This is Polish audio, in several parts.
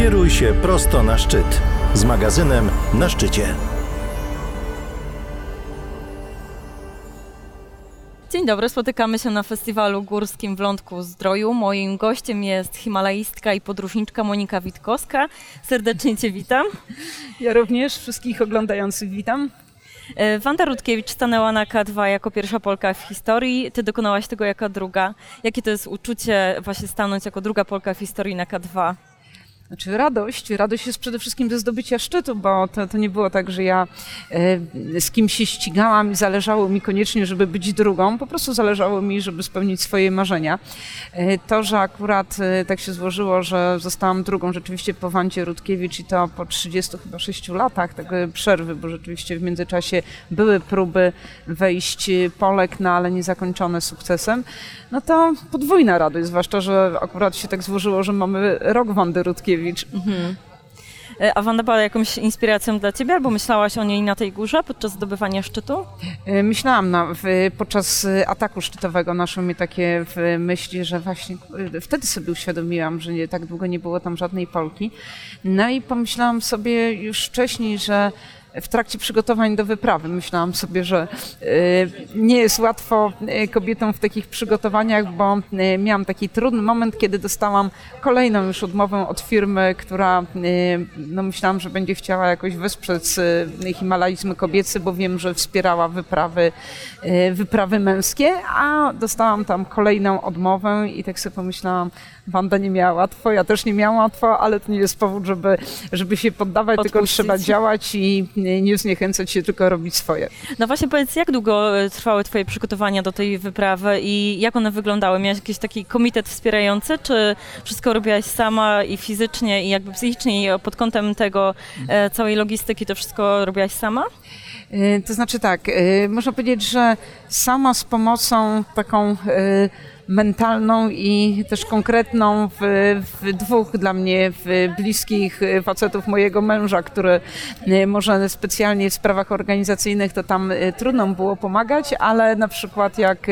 Kieruj się prosto na szczyt z magazynem Na szczycie. Dzień dobry, spotykamy się na festiwalu górskim w Lądku Zdroju. Moim gościem jest himalaistka i podróżniczka Monika Witkowska. Serdecznie Cię witam. Ja również wszystkich oglądających witam. E, Wanda Rutkiewicz stanęła na K2 jako pierwsza Polka w historii, ty dokonałaś tego jako druga. Jakie to jest uczucie właśnie stanąć jako druga Polka w historii na K2? Znaczy radość. Radość jest przede wszystkim ze zdobycia szczytu, bo to, to nie było tak, że ja e, z kimś się ścigałam i zależało mi koniecznie, żeby być drugą. Po prostu zależało mi, żeby spełnić swoje marzenia. E, to, że akurat e, tak się złożyło, że zostałam drugą rzeczywiście po Wancie Rutkiewicz i to po 30 chyba 6 latach tego przerwy, bo rzeczywiście w międzyczasie były próby wejść Polek, no ale niezakończone sukcesem, no to podwójna radość, zwłaszcza, że akurat się tak złożyło, że mamy rok Wandy Rutkiewicz Mhm. A Wanda była jakąś inspiracją dla Ciebie, albo myślałaś o niej na tej górze podczas zdobywania szczytu? E, myślałam na, w, podczas ataku szczytowego naszło mi takie w myśli, że właśnie e, wtedy sobie uświadomiłam, że nie, tak długo nie było tam żadnej Polki. No i pomyślałam sobie już wcześniej, że w trakcie przygotowań do wyprawy. Myślałam sobie, że e, nie jest łatwo e, kobietom w takich przygotowaniach, bo e, miałam taki trudny moment, kiedy dostałam kolejną już odmowę od firmy, która no myślałam, że będzie chciała jakoś wesprzeć himalajzm kobiecy, bo wiem, że wspierała wyprawy, wyprawy męskie, a dostałam tam kolejną odmowę i tak sobie pomyślałam, Wanda nie miała łatwo, ja też nie miałam łatwo, ale to nie jest powód, żeby, żeby się poddawać, Odpuścić. tylko trzeba działać i nie zniechęcać się, tylko robić swoje. No właśnie powiedz, jak długo e, trwały Twoje przygotowania do tej wyprawy i jak one wyglądały? Miałeś jakiś taki komitet wspierający, czy wszystko robiłaś sama i fizycznie i jakby psychicznie i pod kątem tego e, całej logistyki to wszystko robiłaś sama? E, to znaczy tak, można powiedzieć, że sama z pomocą taką mentalną i też konkretną w, w dwóch dla mnie bliskich facetów mojego męża, który e, może specjalnie w sprawach organizacyjnych to tam e, trudno było pomagać, ale na przykład jak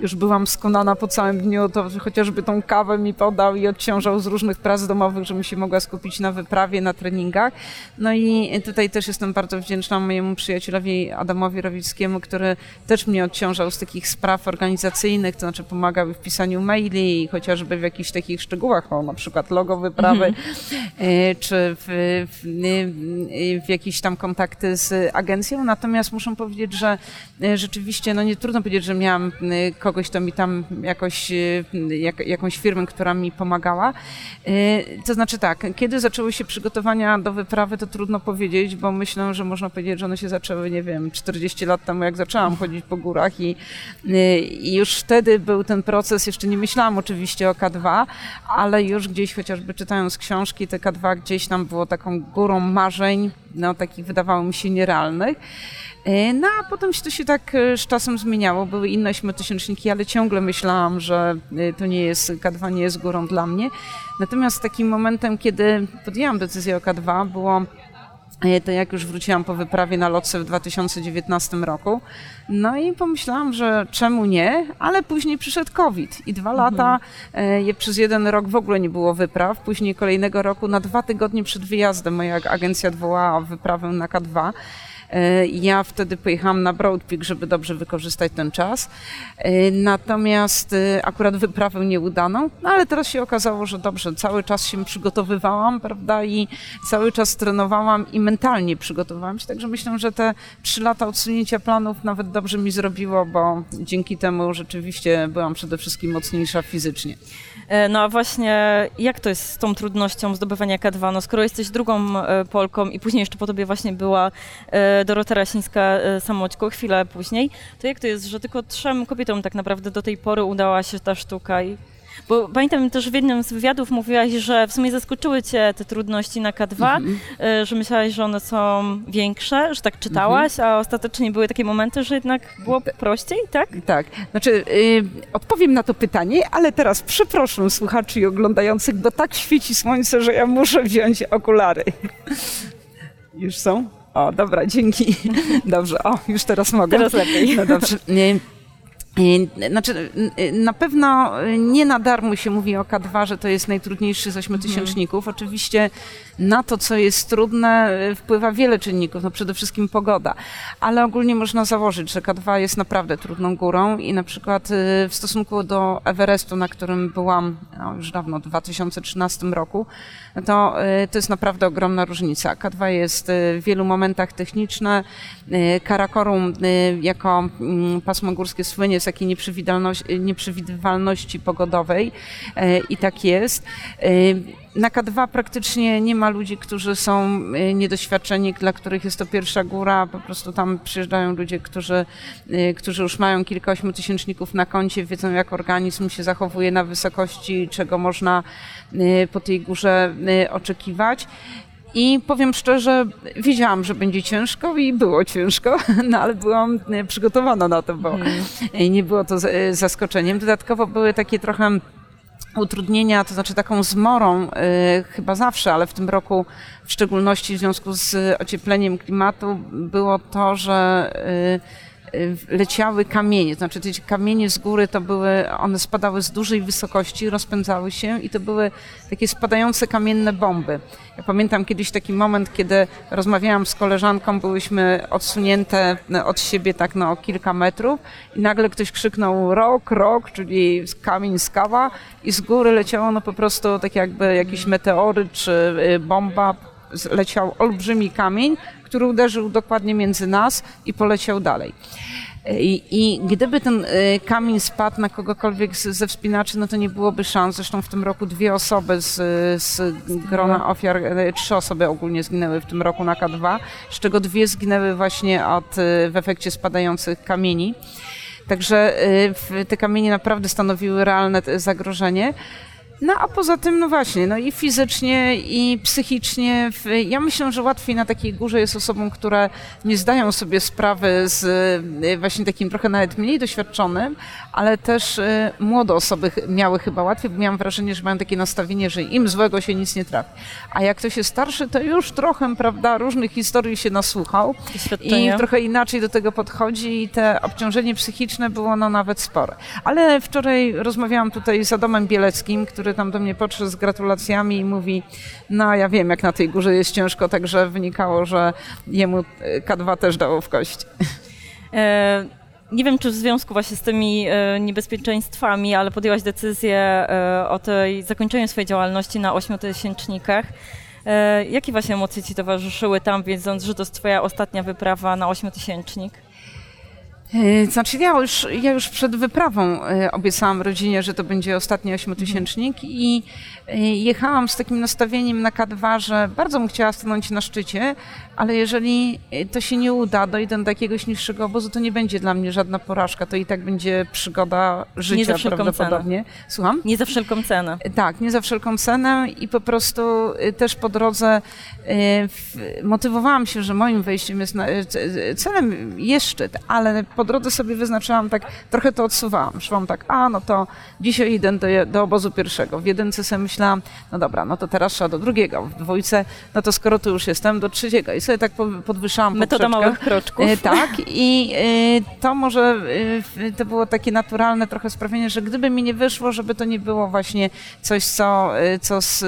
już byłam skonana po całym dniu, to chociażby tą kawę mi podał i odciążał z różnych prac domowych, żebym się mogła skupić na wyprawie, na treningach. No i tutaj też jestem bardzo wdzięczna mojemu przyjacielowi Adamowi Rowickiemu, który też mnie odciążał z takich spraw organizacyjnych, to znaczy pomagał w pisaniu maili, chociażby w jakichś takich szczegółach, o na przykład logo wyprawy, mm -hmm. czy w, w, w, jakieś tam kontakty z agencją. Natomiast muszę powiedzieć, że e, rzeczywiście, no nie trudno powiedzieć, że miałam e, kogoś, kto mi tam jakoś, jak, jakąś firmę, która mi pomagała. To znaczy tak, kiedy zaczęły się przygotowania do wyprawy, to trudno powiedzieć, bo myślę, że można powiedzieć, że one się zaczęły, nie wiem, 40 lat temu, jak zaczęłam chodzić po górach i, i już wtedy był ten proces proces, jeszcze nie myślałam oczywiście o K2, ale już gdzieś chociażby czytając książki, te K2 gdzieś tam było taką górą marzeń, no takich wydawało mi się nierealnych. E, no a potem się to się tak e, z czasem zmieniało, były inne ośmiotysięczniki, ale ciągle myślałam, że e, to nie jest, K2 nie jest górą dla mnie. Natomiast takim momentem, kiedy podjęłam decyzję o K2 było to jak już wróciłam po wyprawie na lotce w 2019 roku. No i pomyślałam, że czemu nie, ale później przyszedł COVID i dwa mhm. lata, e, przez jeden rok w ogóle nie było wypraw. Później kolejnego roku na dwa tygodnie przed wyjazdem moja agencja odwołała wyprawę na K2. E, ja wtedy pojechałam na Broad Peak, żeby dobrze wykorzystać ten czas. E, natomiast e, akurat wyprawę nieudaną, no ale teraz się okazało, że dobrze, cały czas się przygotowywałam, prawda, i cały czas trenowałam i mentalnie przygotowałam się, także myślę, że te trzy lata odsunięcia planów nawet dobrze mi zrobiło, bo dzięki temu rzeczywiście byłam przede wszystkim mocniejsza fizycznie. No a właśnie jak to jest z tą trudnością zdobywania K2? No skoro jesteś drugą Polką i później jeszcze po tobie właśnie była Dorota Rasińska-Samoćko chwilę później, to jak to jest, że tylko trzem kobietom tak naprawdę do tej pory udała się ta sztuka i bo pamiętam też w jednym z wywiadów mówiłaś, że w sumie zaskoczyły cię te trudności na K2, mm -hmm. że myślałaś, że one są większe, że tak czytałaś, mm -hmm. a ostatecznie były takie momenty, że jednak było prościej, tak? Tak. Znaczy, yy, odpowiem na to pytanie, ale teraz przeproszę słuchaczy i oglądających, bo tak świeci słońce, że ja muszę wziąć okulary. Już są? O, dobra, dzięki. Dobrze, o, już teraz mogę. Teraz lepiej. No dobrze. Znaczy, na pewno nie na darmo się mówi o K2, że to jest najtrudniejszy z ośmiotysięczników. Mhm. Oczywiście na to, co jest trudne, wpływa wiele czynników, no przede wszystkim pogoda, ale ogólnie można założyć, że K2 jest naprawdę trudną górą i na przykład y, w stosunku do Everestu, na którym byłam no, już dawno, w 2013 roku, to, y, to jest naprawdę ogromna różnica. K2 jest y, w wielu momentach techniczne, Karakorum jako mm, pasmo górskie słynie z takiej nieprzewidywalności pogodowej i tak jest. Na K2 praktycznie nie ma ludzi, którzy są y, niedoświadczeni, dla których jest to pierwsza góra. Po prostu tam przyjeżdżają ludzie, którzy, y, którzy już mają kilka ośmiotysięczników na koncie, wiedzą jak organizm się zachowuje na wysokości, czego można y, po tej górze oczekiwać. I powiem szczerze, wiedziałam, że będzie ciężko i było ciężko, no ale byłam przygotowana na to, bo hmm. nie było to zaskoczeniem. Dodatkowo były takie trochę utrudnienia, to znaczy taką zmorą y, chyba zawsze, ale w tym roku w szczególności w związku z ociepleniem klimatu było to, że y, leciały kamienie, znaczy te kamienie z góry to były, one spadały z dużej wysokości, rozpędzały się i to były takie spadające kamienne bomby. Ja pamiętam kiedyś taki moment, kiedy rozmawiałam z koleżanką, byłyśmy odsunięte od siebie tak no, kilka metrów i nagle ktoś krzyknął rok, rok, czyli kamień, skała i z góry leciało no po prostu tak jakby jakiś meteory czy y, bomba, leciał olbrzymi kamień, który uderzył dokładnie między nas i poleciał dalej. I, I, gdyby ten y, kamień spadł na kogokolwiek ze wspinaczy, no to nie byłoby szans. Zresztą w tym roku dwie osoby z, z grona ofiar, y, trzy osoby ogólnie zginęły w tym roku na K2, z czego dwie zginęły właśnie od, y, w efekcie spadających kamieni. Także te kamienie naprawdę stanowiły realne zagrożenie. No a poza tym, no właśnie, no i fizycznie, i psychicznie. Ja myślę, że łatwiej na takiej górze jest osobom, które nie zdają sobie sprawy z y, właśnie takim trochę nawet mniej doświadczonym, ale też y, młode osoby miały chyba łatwiej, bo miałam wrażenie, że mają takie nastawienie, że im złego się nic nie trafi. A jak ktoś jest starszy, to już trochę, prawda, różnych historii się nasłuchał i trochę inaczej do tego podchodzi i te obciążenie psychiczne było no nawet spore. Ale wczoraj rozmawiałam tutaj z Adamem Bieleckim, który tam do mnie podszedł z gratulacjami i mówi, no ja wiem jak na tej górze jest ciężko, także wynikało, że jemu K2 też dało w kość. E, nie wiem, czy w związku właśnie z tymi e, niebezpieczeństwami, ale podjęłaś decyzję e, o tej zakończeniu swojej działalności na ośmiotysięcznikach. Jakie właśnie emocje Ci towarzyszyły tam, wiedząc, że to jest Twoja ostatnia wyprawa na ośmiotysięcznik? E, znaczy ja już, ja już przed wyprawą e, obiecałam rodzinie, że to będzie ostatni ośmiotysięcznik i e, jechałam z takim nastawieniem na K2, że bardzo bym chciała stanąć na szczycie, ale jeżeli to się nie uda, dojdę do jakiegoś niższego obozu, to nie będzie dla mnie żadna porażka, to i tak będzie przygoda życia nie za wszelką prawdopodobnie. Cenę. Słucham? Nie za wszelką cenę. Tak, nie za wszelką cenę i po prostu też po drodze motywowałam się, że moim wejściem jest, celem jest szczyt, ale po po drodze sobie wyznaczałam tak, trochę to odsuwałam. Szłam tak, a no to dzisiaj idę do, do obozu pierwszego. W jedynce sobie myślałam, no dobra, no to teraz trzeba do drugiego. W dwójce, no to skoro tu już jestem, do trzeciego. I sobie tak podwyższałam Metoda małych kroczków. E, tak i e, to może, e, to było takie naturalne trochę sprawienie, że gdyby mi nie wyszło, żeby to nie było właśnie coś, co, co z,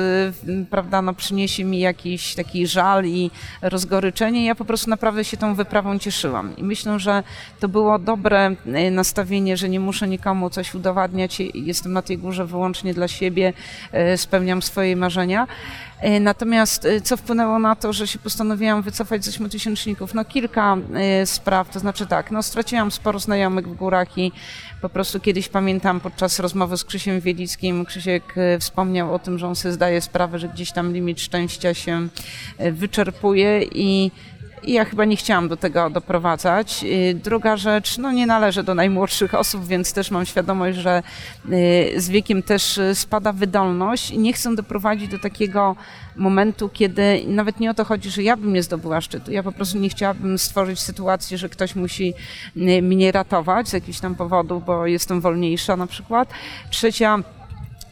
prawda, no przyniesie mi jakiś taki żal i rozgoryczenie. Ja po prostu naprawdę się tą wyprawą cieszyłam. I myślę, że to było było dobre e, nastawienie, że nie muszę nikomu coś udowadniać, jestem na tej górze wyłącznie dla siebie, e, spełniam swoje marzenia. E, natomiast co wpłynęło na to, że się postanowiłam wycofać z ośmiotysięczników? No kilka spraw, to znaczy tak, no straciłam sporo znajomych w górach i po prostu kiedyś pamiętam podczas rozmowy z Krzysiem Wielickim, Krzysiek wspomniał o tym, że on sobie zdaje sprawę, że gdzieś tam limit szczęścia się wyczerpuje i i ja chyba nie chciałam do tego doprowadzać. Y, druga rzecz, no nie należę do najmłodszych osób, więc też mam świadomość, że y, z wiekiem też y, spada wydolność i nie chcę doprowadzić do takiego momentu, kiedy nawet nie o to chodzi, że ja bym nie zdobyła szczytu. Ja po prostu nie chciałabym stworzyć sytuacji, że ktoś musi mnie ratować z jakichś tam powodów, bo jestem wolniejsza na przykład. Trzecia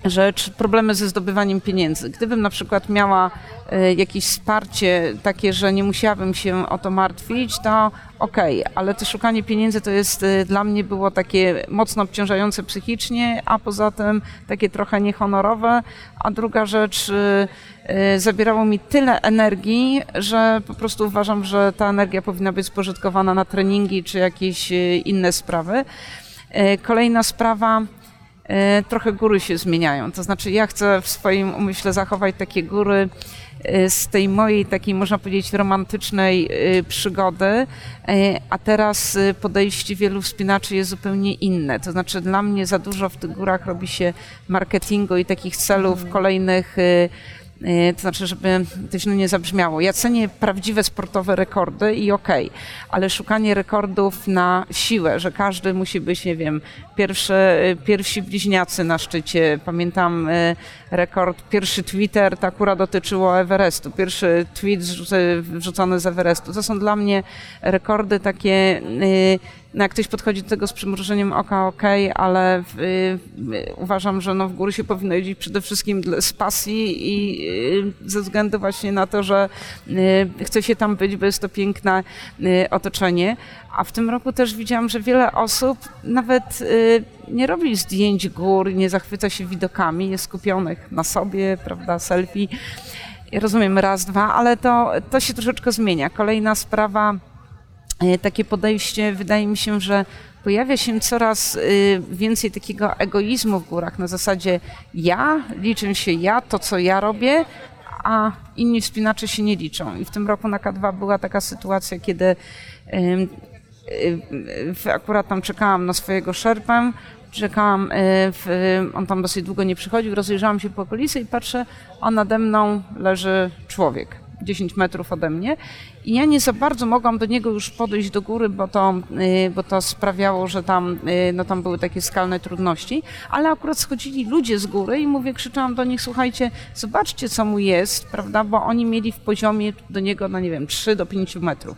rzecz, problemy ze zdobywaniem pieniędzy. Gdybym na przykład miała e, jakieś wsparcie takie, że nie musiałabym się o to martwić, to okej, okay. ale to szukanie pieniędzy to jest e, dla mnie było takie mocno obciążające psychicznie, a poza tym takie trochę niehonorowe. A druga rzecz, e, zabierało mi tyle energii, że po prostu uważam, że ta energia powinna być spożytkowana na treningi czy jakieś inne sprawy. Kolejna sprawa, trochę góry się zmieniają. To znaczy, ja chcę w swoim umyśle zachować takie góry e, z tej mojej takiej, można powiedzieć, romantycznej e, przygody, a teraz podejście wielu wspinaczy jest zupełnie inne. To znaczy, dla mnie za dużo w tych górach robi się marketingu i takich celów mhm. kolejnych E, to znaczy, żeby to źle nie zabrzmiało. Ja cenię prawdziwe sportowe rekordy i okej, okay, ale szukanie rekordów na siłę, że każdy musi być, nie wiem, pierwszy, e, pierwsi bliźniacy na szczycie. Pamiętam e, rekord, pierwszy Twitter, to akurat dotyczyło Everestu. Pierwszy tweet wrzucony z Everestu. To są dla mnie rekordy takie no jak ktoś podchodzi do tego z przymrużeniem oka, ok, ale y, y, uważam, że no w góry się powinno iść przede wszystkim z pasji i y, ze względu właśnie na to, że y, chce się tam być, bo jest to piękne otoczenie. A w tym roku też widziałam, że wiele osób nawet nie robi zdjęć gór, nie zachwyca się widokami, jest skupionych na sobie, prawda, selfie. Ja rozumiem raz, dwa, ale to, to się troszeczkę zmienia. Kolejna sprawa, takie podejście, wydaje mi się, że pojawia się coraz y, więcej takiego egoizmu w górach na zasadzie ja, liczę się ja, to co ja robię, a inni wspinacze się nie liczą. I w tym roku na K2 była taka sytuacja, kiedy y, y, akurat tam czekałam na swojego szerpę, czekałam, w, on tam dosyć długo nie przychodził, rozejrzałam się po okolicy i patrzę, a nade mną leży człowiek. 10 metrów ode mnie i ja nie za bardzo mogłam do niego już podejść do góry, bo to, y, bo to sprawiało, że tam, y, no tam były takie skalne trudności, ale akurat schodzili ludzie z góry i mówię, krzyczałam do nich, słuchajcie, zobaczcie co mu jest, prawda, bo oni mieli w poziomie do niego, no nie wiem, 3 do 5 metrów.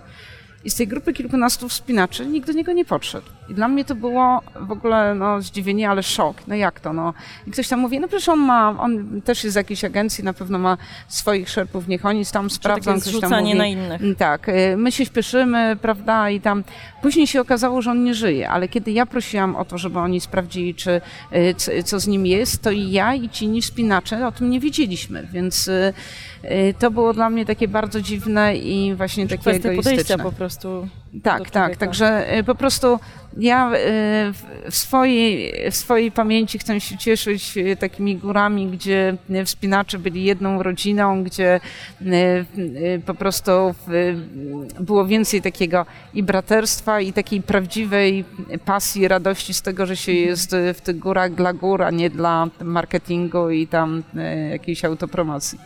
I z tej grupy kilkunastu wspinaczy nikt do niego nie podszedł. I dla mnie to było w ogóle no, zdziwienie, ale szok. No jak to? No? I ktoś tam mówi, no przecież on ma, on też jest z jakiejś agencji, na pewno ma swoich szerpów, niech oni tam sprawdzą. Takie ktoś tam mówi, na innych. Mm, tak, y, my się śpieszymy, prawda, i tam później się okazało, że on nie żyje, ale kiedy ja prosiłam o to, żeby oni sprawdzili, czy y, co z nim jest, to i ja i ci inni wspinacze o tym nie wiedzieliśmy, więc y, to było dla mnie takie bardzo dziwne i właśnie takie egoistyczne. po prostu. Tak, tak, także po prostu ja y, w swojej, w swojej pamięci chcę się cieszyć y, takimi górami, gdzie wspinacze byli jedną rodziną, gdzie y, po prostu było więcej takiego i braterstwa, i takiej prawdziwej pasji, radości z tego, że się jest w tych górach dla gór, a nie dla marketingu i tam jakiejś autopromocji.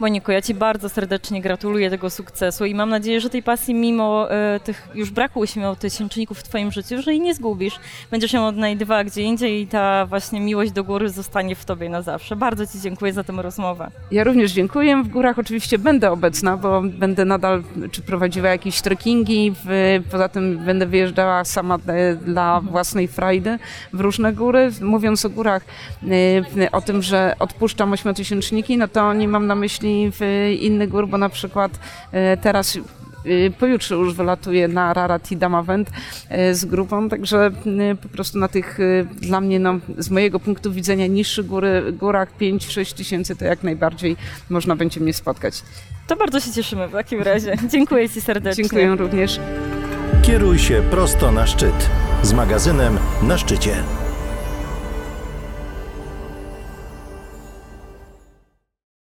Moniko, ja Ci bardzo serdecznie gratuluję tego sukcesu i mam nadzieję, że tej pasji, mimo e, tych już braku tysięczników w Twoim życiu, że jej nie zgubisz. Będziesz ją odnajdywała gdzie indziej i ta właśnie miłość do góry zostanie w Tobie na zawsze. Bardzo Ci dziękuję za tę rozmowę. Ja również dziękuję. W górach oczywiście będę obecna, bo będę nadal czy prowadziła jakieś trekkingi, w, poza tym będę wyjeżdżała sama e, dla własnej frajdy w różne góry. Mówiąc o górach, e, o tym, że odpuszczam ośmiotysięczniki, no to nie mam na myśli w inny gór, bo na przykład e, teraz e, pojutrze już wylatuję na Rarati Damavent e, z grupą, także po prostu na tych dla mnie, no, z mojego punktu widzenia niższych góry, górach 5-6 tysięcy to jak najbardziej można będzie mnie spotkać. To bardzo się cieszymy w takim razie. Dziękuję Ci serdecznie. Dziękuję również. Kieruj się prosto na szczyt z magazynem na szczycie.